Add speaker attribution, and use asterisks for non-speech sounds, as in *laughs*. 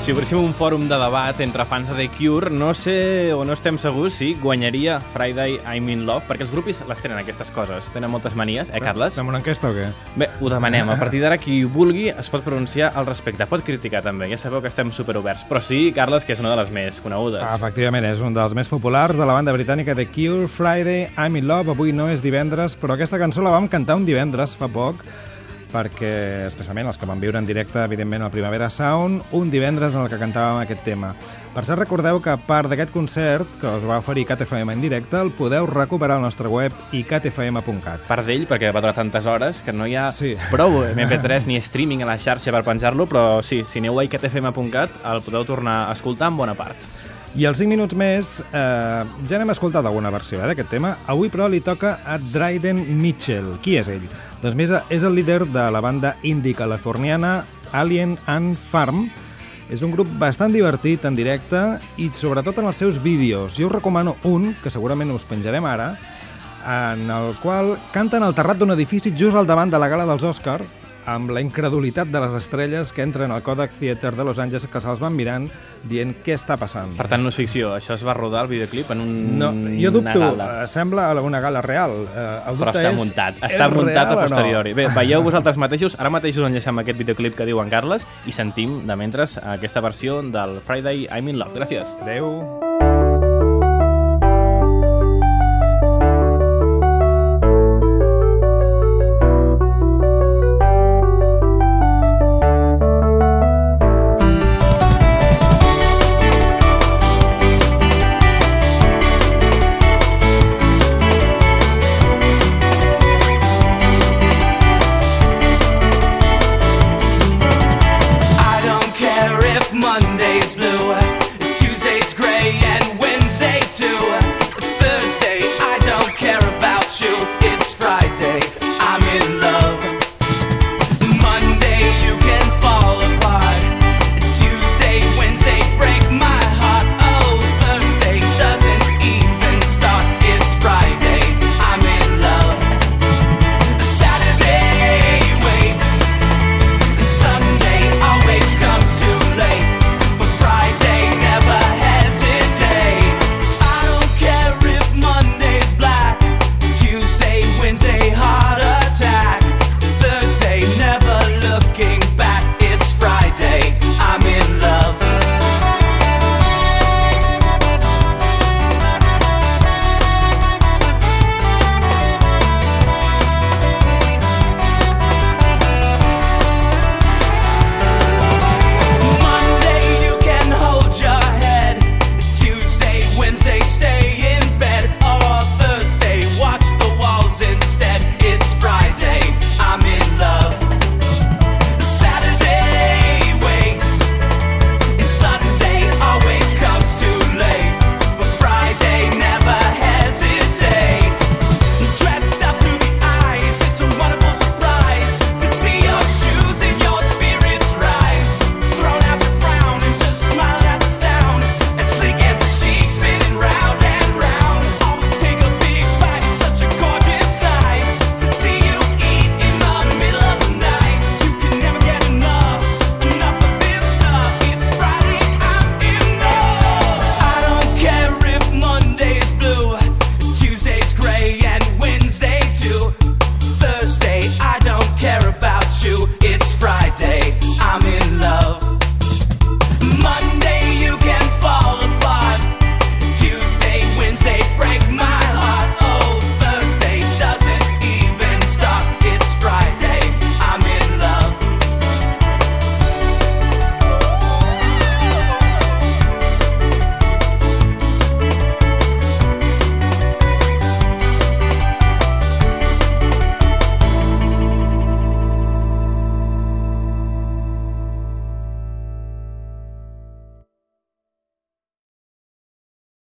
Speaker 1: Si obríssim un fòrum de debat entre fans de The Cure, no sé o no estem segurs si guanyaria Friday I'm in Love, perquè els grupis les tenen aquestes coses, tenen moltes manies, eh, Carles?
Speaker 2: Fem una enquesta o què?
Speaker 1: Bé, ho demanem. A partir d'ara, qui vulgui es pot pronunciar al respecte. Pot criticar també, ja sabeu que estem superoberts. Però sí, Carles, que és una de les més conegudes.
Speaker 2: Ah, efectivament, és un dels més populars de la banda britànica The Cure, Friday, I'm in Love. Avui no és divendres, però aquesta cançó la vam cantar un divendres fa poc, perquè, especialment els que van viure en directe, evidentment, al Primavera Sound, un divendres en el que cantàvem aquest tema. Per cert, recordeu que part d'aquest concert que us va oferir CatFM en directe el podeu recuperar al nostre web i catfm.cat.
Speaker 1: Part d'ell, perquè va durar tantes hores que no hi ha
Speaker 2: Sí.
Speaker 1: prou *laughs* MP3 ni streaming a la xarxa per penjar-lo, però sí, si aneu a icatfm.cat el podeu tornar a escoltar en bona part.
Speaker 2: I els 5 minuts més, eh, ja n'hem escoltat alguna versió eh, d'aquest tema. Avui, però, li toca a Dryden Mitchell. Qui és ell? Doncs més, és el líder de la banda indie californiana Alien and Farm. És un grup bastant divertit en directe i sobretot en els seus vídeos. Jo us recomano un, que segurament us penjarem ara, en el qual canten al terrat d'un edifici just al davant de la gala dels Oscars amb la incredulitat de les estrelles que entren al Kodak Theater de Los Angeles que se'ls van mirant dient què està passant.
Speaker 1: Per tant, no és ficció, això es va rodar el videoclip en un,
Speaker 2: No, jo dubto,
Speaker 1: una gala.
Speaker 2: eh, sembla una gala real. Eh, el
Speaker 1: Però està
Speaker 2: és,
Speaker 1: muntat,
Speaker 2: és
Speaker 1: està muntat
Speaker 2: real
Speaker 1: a
Speaker 2: o no?
Speaker 1: posteriori. Bé, veieu vosaltres mateixos, ara mateix us enllaçem aquest videoclip que diu en Carles i sentim de mentre aquesta versió del Friday I'm in Love. Gràcies.
Speaker 2: Adéu.